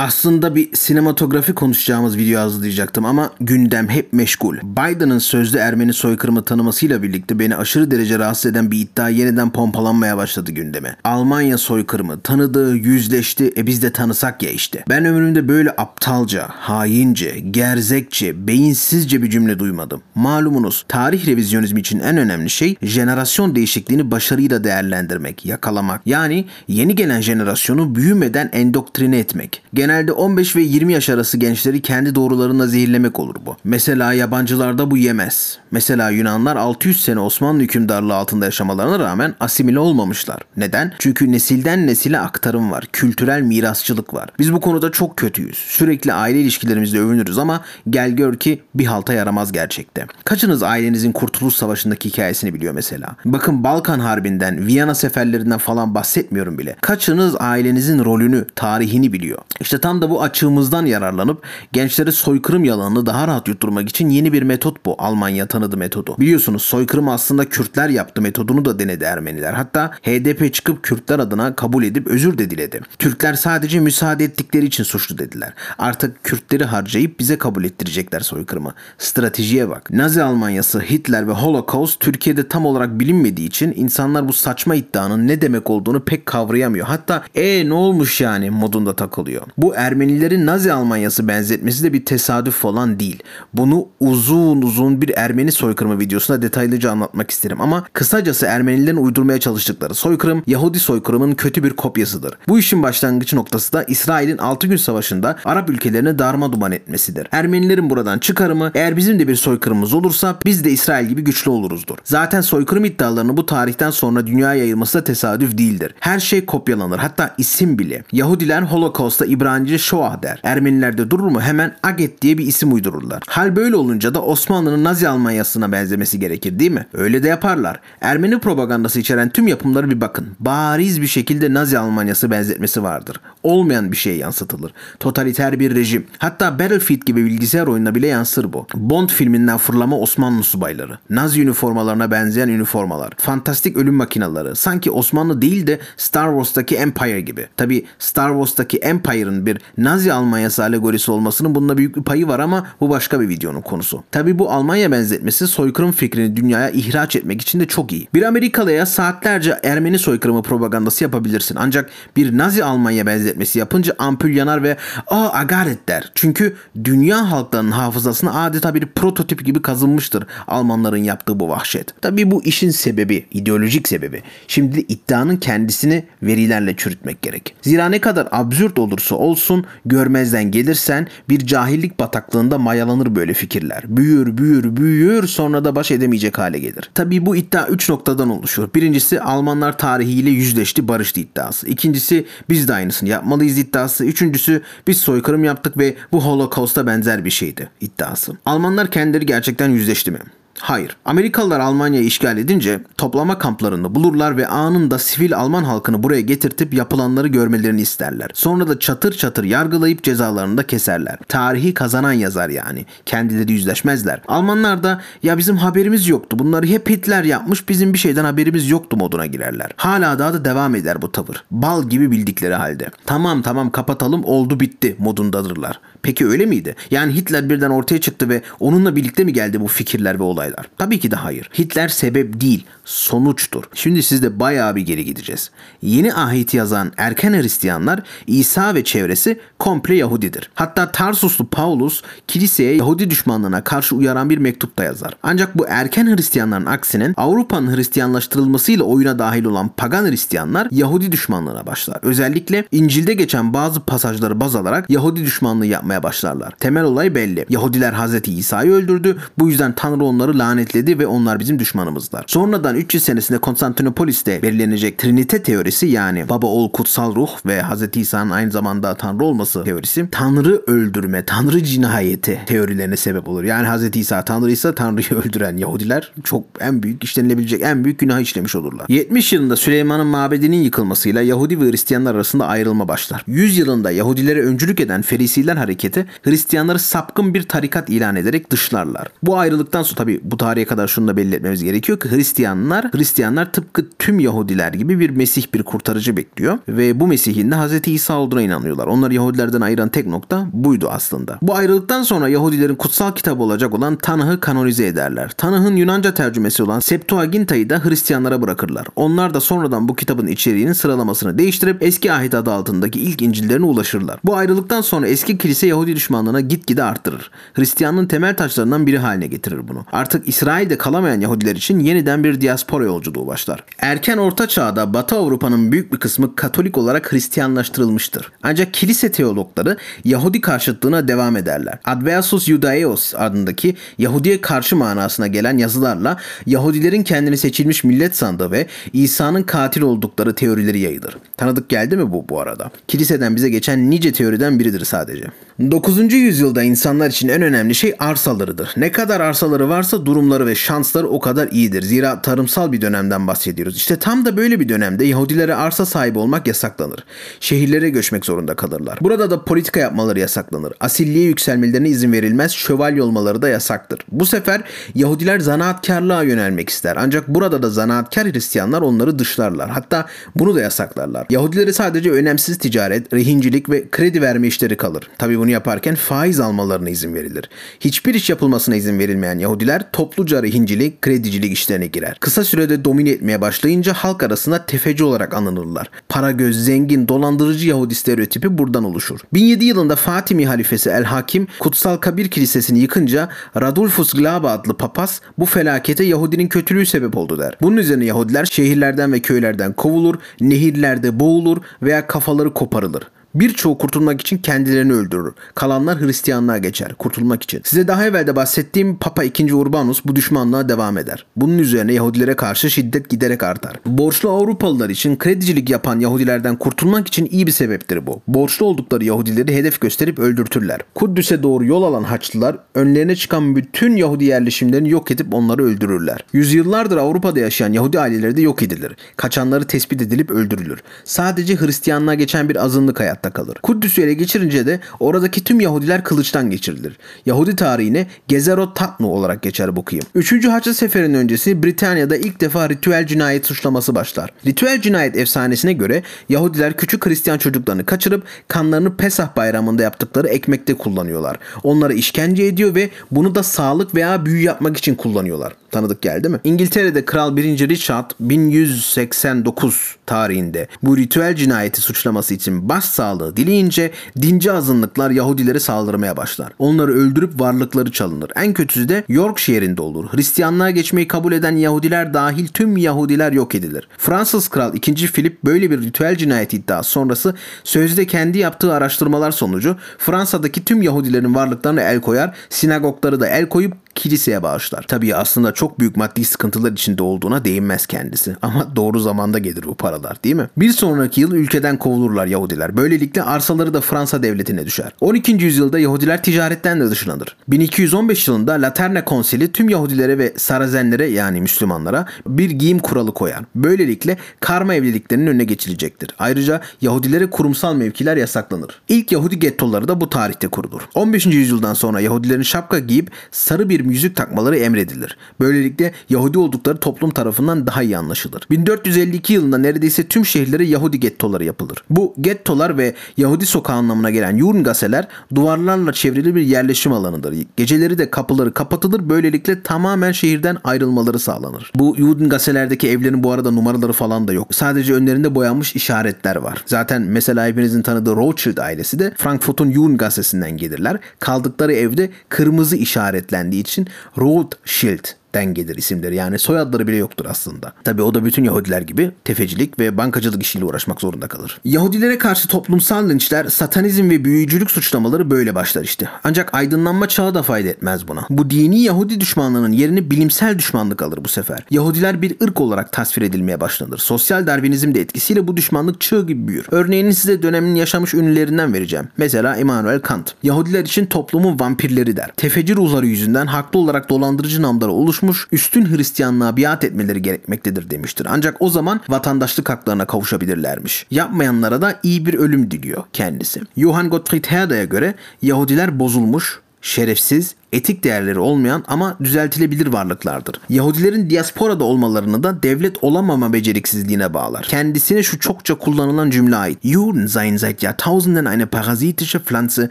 Aslında bir sinematografi konuşacağımız video hazırlayacaktım ama gündem hep meşgul. Biden'ın sözlü Ermeni soykırımı tanımasıyla birlikte beni aşırı derece rahatsız eden bir iddia yeniden pompalanmaya başladı gündeme. Almanya soykırımı tanıdı, yüzleşti, e biz de tanısak ya işte. Ben ömrümde böyle aptalca, haince, gerzekçe, beyinsizce bir cümle duymadım. Malumunuz tarih revizyonizmi için en önemli şey jenerasyon değişikliğini başarıyla değerlendirmek, yakalamak. Yani yeni gelen jenerasyonu büyümeden endoktrine etmek. Genelde 15 ve 20 yaş arası gençleri kendi doğrularına zehirlemek olur bu. Mesela yabancılarda bu yemez. Mesela Yunanlar 600 sene Osmanlı hükümdarlığı altında yaşamalarına rağmen asimile olmamışlar. Neden? Çünkü nesilden nesile aktarım var. Kültürel mirasçılık var. Biz bu konuda çok kötüyüz. Sürekli aile ilişkilerimizle övünürüz ama gel gör ki bir halta yaramaz gerçekte. Kaçınız ailenizin Kurtuluş Savaşı'ndaki hikayesini biliyor mesela? Bakın Balkan Harbi'nden, Viyana seferlerinden falan bahsetmiyorum bile. Kaçınız ailenizin rolünü, tarihini biliyor? İşte tam da bu açığımızdan yararlanıp gençlere soykırım yalanını daha rahat yutturmak için yeni bir metot bu. Almanya tanıdı metodu. Biliyorsunuz soykırım aslında Kürtler yaptı metodunu da denedi Ermeniler. Hatta HDP çıkıp Kürtler adına kabul edip özür de diledi. Türkler sadece müsaade ettikleri için suçlu dediler. Artık Kürtleri harcayıp bize kabul ettirecekler soykırımı. Stratejiye bak. Nazi Almanyası, Hitler ve Holocaust Türkiye'de tam olarak bilinmediği için insanlar bu saçma iddianın ne demek olduğunu pek kavrayamıyor. Hatta e ne olmuş yani modunda takılıyor. Bu Ermenilerin Nazi Almanyası benzetmesi de bir tesadüf falan değil. Bunu uzun uzun bir Ermeni soykırımı videosunda detaylıca anlatmak isterim ama kısacası Ermenilerin uydurmaya çalıştıkları soykırım Yahudi soykırımının kötü bir kopyasıdır. Bu işin başlangıç noktası da İsrail'in 6 gün savaşında Arap ülkelerini darma duman etmesidir. Ermenilerin buradan çıkarımı eğer bizim de bir soykırımımız olursa biz de İsrail gibi güçlü oluruzdur. Zaten soykırım iddialarını bu tarihten sonra dünyaya yayılması da tesadüf değildir. Her şey kopyalanır hatta isim bile. Yahudiler Holocaust'ta İbranice Shoah der. Ermeniler de durur mu hemen Aget diye bir isim uydururlar. Hal böyle olunca da Osmanlı'nın Nazi Almanyası'na benzemesi gerekir değil mi? Öyle de yaparlar. Ermeni propagandası içeren tüm yapımları bir bakın. Bariz bir şekilde Nazi Almanyası benzetmesi vardır. Olmayan bir şey yansıtılır. Totaliter bir rejim. Hatta Battlefield gibi bilgisayar oyununa bile yansır bu. Bond filminden fırlama Osmanlı subayları. Nazi üniformalarına benzeyen üniformalar. Fantastik ölüm makinaları. Sanki Osmanlı değil de Star Wars'taki Empire gibi. Tabi Star Wars'taki Empire'ın bir Nazi Almanyası alegorisi olmasının bunda büyük bir payı var ama bu başka bir videonun konusu. Tabi bu Almanya benzetmesi soykırım fikrini dünyaya ihraç etmek için de çok iyi. Bir Amerikalıya saatlerce Ermeni soykırımı propagandası yapabilirsin. Ancak bir Nazi Almanya benzetmesi yapınca ampul yanar ve aa agaret der. Çünkü dünya halklarının hafızasına adeta bir prototip gibi kazınmıştır Almanların yaptığı bu vahşet. Tabi bu işin sebebi, ideolojik sebebi. Şimdi iddianın kendisini verilerle çürütmek gerek. Zira ne kadar absürt olursa olsun görmezden gelirsen bir cahillik bataklığında mayalanır böyle fikirler. Büyür, büyür, büyür sonra da baş edemeyecek hale gelir. Tabi bu iddia 3 noktadan oluşur. Birincisi Almanlar tarihiyle yüzleşti, barıştı iddiası. İkincisi biz de aynısını yapmalıyız iddiası. Üçüncüsü biz soykırım yaptık ve bu Holocaust'a benzer bir şeydi iddiası. Almanlar kendileri gerçekten yüzleşti mi? Hayır. Amerikalılar Almanya'yı işgal edince toplama kamplarını bulurlar ve anında sivil Alman halkını buraya getirtip yapılanları görmelerini isterler. Sonra da çatır çatır yargılayıp cezalarını da keserler. Tarihi kazanan yazar yani. Kendileri yüzleşmezler. Almanlar da ya bizim haberimiz yoktu. Bunları hep Hitler yapmış bizim bir şeyden haberimiz yoktu moduna girerler. Hala daha da devam eder bu tavır. Bal gibi bildikleri halde. Tamam tamam kapatalım oldu bitti modundadırlar. Peki öyle miydi? Yani Hitler birden ortaya çıktı ve onunla birlikte mi geldi bu fikirler ve olaylar? Tabii ki de hayır. Hitler sebep değil, sonuçtur. Şimdi sizde bayağı bir geri gideceğiz. Yeni ahit yazan erken Hristiyanlar İsa ve çevresi komple Yahudidir. Hatta Tarsuslu Paulus kiliseye Yahudi düşmanlığına karşı uyaran bir mektup da yazar. Ancak bu erken Hristiyanların aksinin Avrupa'nın Hristiyanlaştırılmasıyla oyuna dahil olan pagan Hristiyanlar Yahudi düşmanlığına başlar. Özellikle İncil'de geçen bazı pasajları baz alarak Yahudi düşmanlığı yapmaya başlarlar. Temel olay belli. Yahudiler Hz. İsa'yı öldürdü. Bu yüzden Tanrı onları lanetledi ve onlar bizim düşmanımızlar. Sonradan 300 senesinde Konstantinopolis'te belirlenecek Trinite teorisi yani Baba Oğul Kutsal Ruh ve Hz. İsa'nın aynı zamanda Tanrı olması teorisi Tanrı öldürme, Tanrı cinayeti teorilerine sebep olur. Yani Hz. İsa Tanrı ise Tanrı'yı öldüren Yahudiler çok en büyük işlenilebilecek en büyük günah işlemiş olurlar. 70 yılında Süleyman'ın mabedinin yıkılmasıyla Yahudi ve Hristiyanlar arasında ayrılma başlar. 100 yılında Yahudilere öncülük eden Ferisiler hareketi hareketi Hristiyanları sapkın bir tarikat ilan ederek dışlarlar. Bu ayrılıktan sonra tabi bu tarihe kadar şunu da belli etmemiz gerekiyor ki Hristiyanlar Hristiyanlar tıpkı tüm Yahudiler gibi bir Mesih bir kurtarıcı bekliyor ve bu Mesih'in de Hz. İsa olduğuna inanıyorlar. Onları Yahudilerden ayıran tek nokta buydu aslında. Bu ayrılıktan sonra Yahudilerin kutsal kitabı olacak olan Tanah'ı kanonize ederler. Tanah'ın Yunanca tercümesi olan Septuaginta'yı da Hristiyanlara bırakırlar. Onlar da sonradan bu kitabın içeriğinin sıralamasını değiştirip eski ahit adı altındaki ilk İncil'lerine ulaşırlar. Bu ayrılıktan sonra eski kilise Yahudi düşmanlığına gitgide arttırır. Hristiyanlığın temel taşlarından biri haline getirir bunu. Artık İsrail'de kalamayan Yahudiler için yeniden bir diaspora yolculuğu başlar. Erken Orta Çağ'da Batı Avrupa'nın büyük bir kısmı Katolik olarak Hristiyanlaştırılmıştır. Ancak kilise teologları Yahudi karşıtlığına devam ederler. Adversus Judaeos adındaki Yahudiye karşı manasına gelen yazılarla Yahudilerin kendini seçilmiş millet sandığı ve İsa'nın katil oldukları teorileri yayılır. Tanıdık geldi mi bu bu arada? Kiliseden bize geçen nice teoriden biridir sadece. 9. yüzyılda insanlar için en önemli şey arsalarıdır. Ne kadar arsaları varsa durumları ve şansları o kadar iyidir. Zira tarımsal bir dönemden bahsediyoruz. İşte tam da böyle bir dönemde Yahudilere arsa sahibi olmak yasaklanır. Şehirlere göçmek zorunda kalırlar. Burada da politika yapmaları yasaklanır. Asilliğe yükselmelerine izin verilmez, şövalye olmaları da yasaktır. Bu sefer Yahudiler zanaatkarlığa yönelmek ister. Ancak burada da zanaatkar Hristiyanlar onları dışlarlar. Hatta bunu da yasaklarlar. Yahudilere sadece önemsiz ticaret, rehincilik ve kredi verme işleri kalır. Tabi bunu yaparken faiz almalarına izin verilir. Hiçbir iş yapılmasına izin verilmeyen Yahudiler topluca rehincilik, kredicilik işlerine girer. Kısa sürede domine etmeye başlayınca halk arasında tefeci olarak anılırlar. Para göz, zengin, dolandırıcı Yahudi stereotipi buradan oluşur. 1007 yılında Fatimi halifesi El Hakim Kutsal Kabir Kilisesi'ni yıkınca Radulfus Glaba adlı papaz bu felakete Yahudinin kötülüğü sebep oldu der. Bunun üzerine Yahudiler şehirlerden ve köylerden kovulur, nehirlerde boğulur veya kafaları koparılır. Birçoğu kurtulmak için kendilerini öldürür. Kalanlar Hristiyanlığa geçer kurtulmak için. Size daha evvel de bahsettiğim Papa II. Urbanus bu düşmanlığa devam eder. Bunun üzerine Yahudilere karşı şiddet giderek artar. Borçlu Avrupalılar için kredicilik yapan Yahudilerden kurtulmak için iyi bir sebeptir bu. Borçlu oldukları Yahudileri hedef gösterip öldürtürler. Kuddüs'e doğru yol alan Haçlılar önlerine çıkan bütün Yahudi yerleşimlerini yok edip onları öldürürler. Yüzyıllardır Avrupa'da yaşayan Yahudi aileleri de yok edilir. Kaçanları tespit edilip öldürülür. Sadece Hristiyanlığa geçen bir azınlık hayat hayatta kalır. Kudüs'ü ele geçirince de oradaki tüm Yahudiler kılıçtan geçirilir. Yahudi tarihine Gezerot Tatnu olarak geçer bu kıyım. Üçüncü Haçlı Seferi'nin öncesi Britanya'da ilk defa ritüel cinayet suçlaması başlar. Ritüel cinayet efsanesine göre Yahudiler küçük Hristiyan çocuklarını kaçırıp kanlarını Pesah bayramında yaptıkları ekmekte kullanıyorlar. Onları işkence ediyor ve bunu da sağlık veya büyü yapmak için kullanıyorlar. Tanıdık geldi mi? İngiltere'de Kral 1. Richard 1189 tarihinde bu ritüel cinayeti suçlaması için başsağlığı dileyince dinci azınlıklar Yahudilere saldırmaya başlar. Onları öldürüp varlıkları çalınır. En kötüsü de Yorkshire'inde olur. Hristiyanlığa geçmeyi kabul eden Yahudiler dahil tüm Yahudiler yok edilir. Fransız Kral 2. Philip böyle bir ritüel cinayet iddiası sonrası sözde kendi yaptığı araştırmalar sonucu Fransa'daki tüm Yahudilerin varlıklarına el koyar, sinagogları da el koyup kiliseye bağışlar. Tabii aslında çok büyük maddi sıkıntılar içinde olduğuna değinmez kendisi. Ama doğru zamanda gelir bu paralar değil mi? Bir sonraki yıl ülkeden kovulurlar Yahudiler. Böylelikle arsaları da Fransa devletine düşer. 12. yüzyılda Yahudiler ticaretten de dışlanır. 1215 yılında Laterna Konsili tüm Yahudilere ve Sarazenlere yani Müslümanlara bir giyim kuralı koyar. Böylelikle karma evliliklerinin önüne geçilecektir. Ayrıca Yahudilere kurumsal mevkiler yasaklanır. İlk Yahudi gettoları da bu tarihte kurulur. 15. yüzyıldan sonra Yahudilerin şapka giyip sarı bir yüzük takmaları emredilir. Böylelikle Yahudi oldukları toplum tarafından daha iyi anlaşılır. 1452 yılında neredeyse tüm şehirlere Yahudi gettoları yapılır. Bu gettolar ve Yahudi sokağı anlamına gelen Judengaseler duvarlarla çevrili bir yerleşim alanıdır. Geceleri de kapıları kapatılır. Böylelikle tamamen şehirden ayrılmaları sağlanır. Bu Judengaselerdeki evlerin bu arada numaraları falan da yok. Sadece önlerinde boyanmış işaretler var. Zaten mesela hepinizin tanıdığı Rothschild ailesi de Frankfurt'un Judengasesi'nden gelirler. Kaldıkları evde kırmızı işaretlendiği için Rothschild den gelir isimleri. Yani soyadları bile yoktur aslında. Tabi o da bütün Yahudiler gibi tefecilik ve bankacılık işiyle uğraşmak zorunda kalır. Yahudilere karşı toplumsal linçler, satanizm ve büyücülük suçlamaları böyle başlar işte. Ancak aydınlanma çağı da fayda etmez buna. Bu dini Yahudi düşmanlığının yerini bilimsel düşmanlık alır bu sefer. Yahudiler bir ırk olarak tasvir edilmeye başlanır. Sosyal Darwinizm de etkisiyle bu düşmanlık çığ gibi büyür. Örneğini size dönemin yaşamış ünlülerinden vereceğim. Mesela Immanuel Kant. Yahudiler için toplumun vampirleri der. Tefeci ruhları yüzünden haklı olarak dolandırıcı namlara oluş oluşmuş, üstün Hristiyanlığa biat etmeleri gerekmektedir demiştir. Ancak o zaman vatandaşlık haklarına kavuşabilirlermiş. Yapmayanlara da iyi bir ölüm diliyor kendisi. Johann Gottfried Herda'ya göre Yahudiler bozulmuş, şerefsiz, etik değerleri olmayan ama düzeltilebilir varlıklardır. Yahudilerin diasporada olmalarını da devlet olamama beceriksizliğine bağlar. Kendisine şu çokça kullanılan cümle ait. Juden seien seit Jahrtausenden eine parasitische Pflanze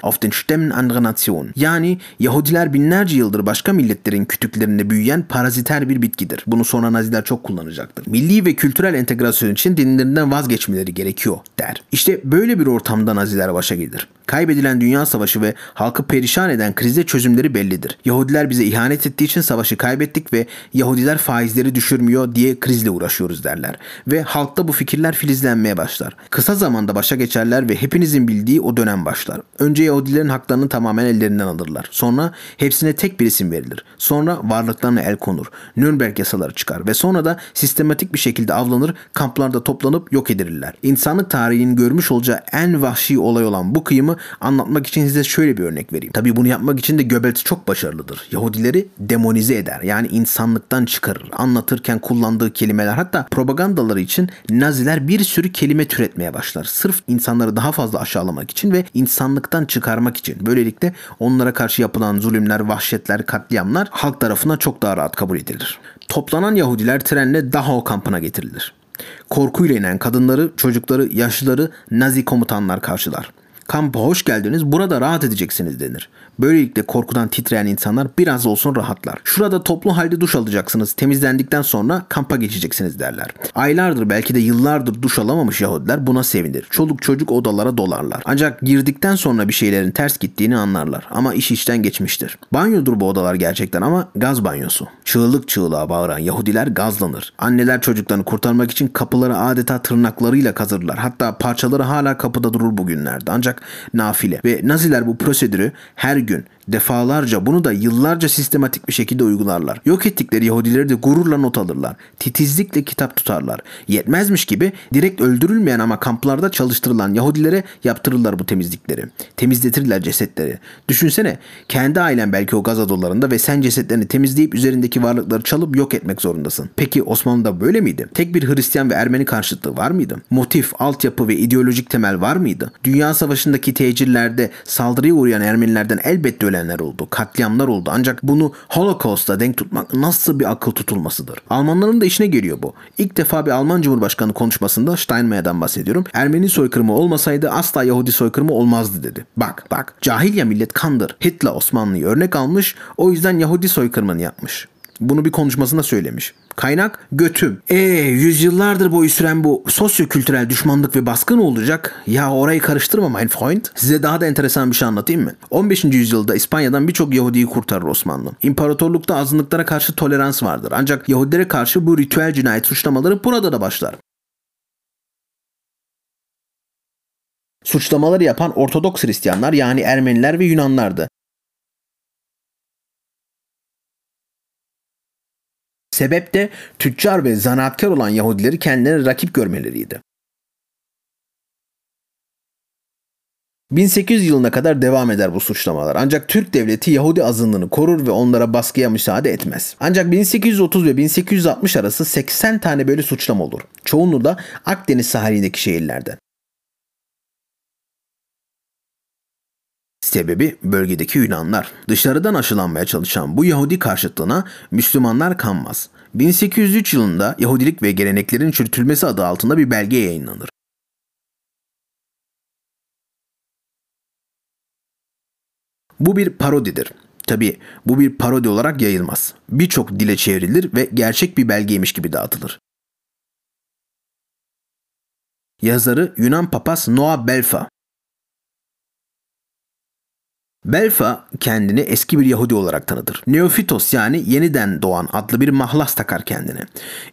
auf den Stämmen anderer Nationen. Yani Yahudiler binlerce yıldır başka milletlerin kütüklerinde büyüyen paraziter bir bitkidir. Bunu sonra Naziler çok kullanacaktır. Milli ve kültürel entegrasyon için dinlerinden vazgeçmeleri gerekiyor der. İşte böyle bir ortamda Naziler başa gelir. Kaybedilen Dünya Savaşı ve halkı perişan eden krize çözümleri bellidir. Yahudiler bize ihanet ettiği için savaşı kaybettik ve Yahudiler faizleri düşürmüyor diye krizle uğraşıyoruz derler. Ve halkta bu fikirler filizlenmeye başlar. Kısa zamanda başa geçerler ve hepinizin bildiği o dönem başlar. Önce Yahudilerin haklarını tamamen ellerinden alırlar. Sonra hepsine tek bir isim verilir. Sonra varlıklarına el konur. Nürnberg yasaları çıkar ve sonra da sistematik bir şekilde avlanır, kamplarda toplanıp yok edilirler. İnsanlık tarihinin görmüş olacağı en vahşi olay olan bu kıyımı anlatmak için size şöyle bir örnek vereyim. Tabii bunu yapmak için de Goebbels çok başarılıdır. Yahudileri demonize eder. Yani insanlıktan çıkarır. Anlatırken kullandığı kelimeler hatta propagandaları için Naziler bir sürü kelime türetmeye başlar. Sırf insanları daha fazla aşağılamak için ve insanlıktan çıkarmak için. Böylelikle onlara karşı yapılan zulümler, vahşetler, katliamlar halk tarafından çok daha rahat kabul edilir. Toplanan Yahudiler trenle Dachau kampına getirilir. Korkuyla inen kadınları, çocukları, yaşlıları Nazi komutanlar karşılar. Kampa hoş geldiniz, burada rahat edeceksiniz denir. Böylelikle korkudan titreyen insanlar biraz olsun rahatlar. Şurada toplu halde duş alacaksınız. Temizlendikten sonra kampa geçeceksiniz derler. Aylardır belki de yıllardır duş alamamış Yahudiler buna sevinir. Çoluk çocuk odalara dolarlar. Ancak girdikten sonra bir şeylerin ters gittiğini anlarlar. Ama iş işten geçmiştir. Banyodur bu odalar gerçekten ama gaz banyosu. Çığlık çığlığa bağıran Yahudiler gazlanır. Anneler çocuklarını kurtarmak için kapıları adeta tırnaklarıyla kazırlar. Hatta parçaları hala kapıda durur bugünlerde. Ancak nafile. Ve Naziler bu prosedürü her gün defalarca bunu da yıllarca sistematik bir şekilde uygularlar. Yok ettikleri Yahudileri de gururla not alırlar. Titizlikle kitap tutarlar. Yetmezmiş gibi direkt öldürülmeyen ama kamplarda çalıştırılan Yahudilere yaptırırlar bu temizlikleri. Temizletirler cesetleri. Düşünsene kendi ailen belki o gaz odalarında ve sen cesetlerini temizleyip üzerindeki varlıkları çalıp yok etmek zorundasın. Peki Osmanlı'da böyle miydi? Tek bir Hristiyan ve Ermeni karşıtlığı var mıydı? Motif, altyapı ve ideolojik temel var mıydı? Dünya Savaşı'ndaki tecirlerde saldırıya uğrayan Ermenilerden elbette ölen ölenler oldu, katliamlar oldu. Ancak bunu Holocaust'a denk tutmak nasıl bir akıl tutulmasıdır? Almanların da işine geliyor bu. İlk defa bir Alman Cumhurbaşkanı konuşmasında Steinmeier'den bahsediyorum. Ermeni soykırımı olmasaydı asla Yahudi soykırımı olmazdı dedi. Bak bak cahilya millet kandır. Hitler Osmanlı'yı örnek almış o yüzden Yahudi soykırımını yapmış. Bunu bir konuşmasında söylemiş. Kaynak götüm. E yüzyıllardır boyu süren bu sosyo-kültürel düşmanlık ve baskı ne olacak? Ya orayı karıştırma mein Freund. Size daha da enteresan bir şey anlatayım mı? 15. yüzyılda İspanya'dan birçok Yahudi'yi kurtarır Osmanlı. İmparatorlukta azınlıklara karşı tolerans vardır. Ancak Yahudilere karşı bu ritüel cinayet suçlamaları burada da başlar. Suçlamaları yapan Ortodoks Hristiyanlar yani Ermeniler ve Yunanlardı. Sebep de tüccar ve zanaatkar olan Yahudileri kendilerine rakip görmeleriydi. 1800 yılına kadar devam eder bu suçlamalar. Ancak Türk devleti Yahudi azınlığını korur ve onlara baskıya müsaade etmez. Ancak 1830 ve 1860 arası 80 tane böyle suçlama olur. Çoğunluğu da Akdeniz sahilindeki şehirlerden. Sebebi bölgedeki Yunanlar. Dışarıdan aşılanmaya çalışan bu Yahudi karşıtlığına Müslümanlar kanmaz. 1803 yılında Yahudilik ve geleneklerin çürütülmesi adı altında bir belge yayınlanır. Bu bir parodidir. Tabi bu bir parodi olarak yayılmaz. Birçok dile çevrilir ve gerçek bir belgeymiş gibi dağıtılır. Yazarı Yunan papaz Noah Belfa. Belfa kendini eski bir Yahudi olarak tanıdır. Neofitos yani yeniden doğan adlı bir mahlas takar kendine.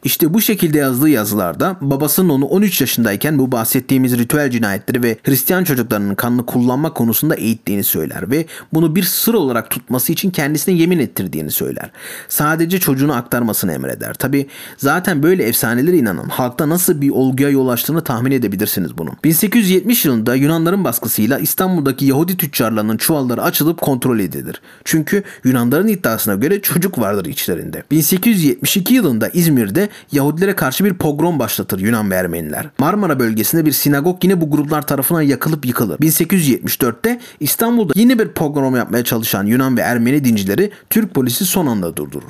İşte bu şekilde yazdığı yazılarda babasının onu 13 yaşındayken bu bahsettiğimiz ritüel cinayetleri ve Hristiyan çocuklarının kanını kullanma konusunda eğittiğini söyler ve bunu bir sır olarak tutması için kendisine yemin ettirdiğini söyler. Sadece çocuğunu aktarmasını emreder. Tabi zaten böyle efsanelere inanan halkta nasıl bir olguya yol açtığını tahmin edebilirsiniz bunu. 1870 yılında Yunanların baskısıyla İstanbul'daki Yahudi tüccarlarının çuvalları açılıp kontrol edilir. Çünkü Yunanların iddiasına göre çocuk vardır içlerinde. 1872 yılında İzmir'de Yahudilere karşı bir pogrom başlatır Yunan ve Ermeniler. Marmara bölgesinde bir sinagog yine bu gruplar tarafından yakılıp yıkılır. 1874'te İstanbul'da yeni bir pogrom yapmaya çalışan Yunan ve Ermeni dincileri Türk polisi son anda durdurur.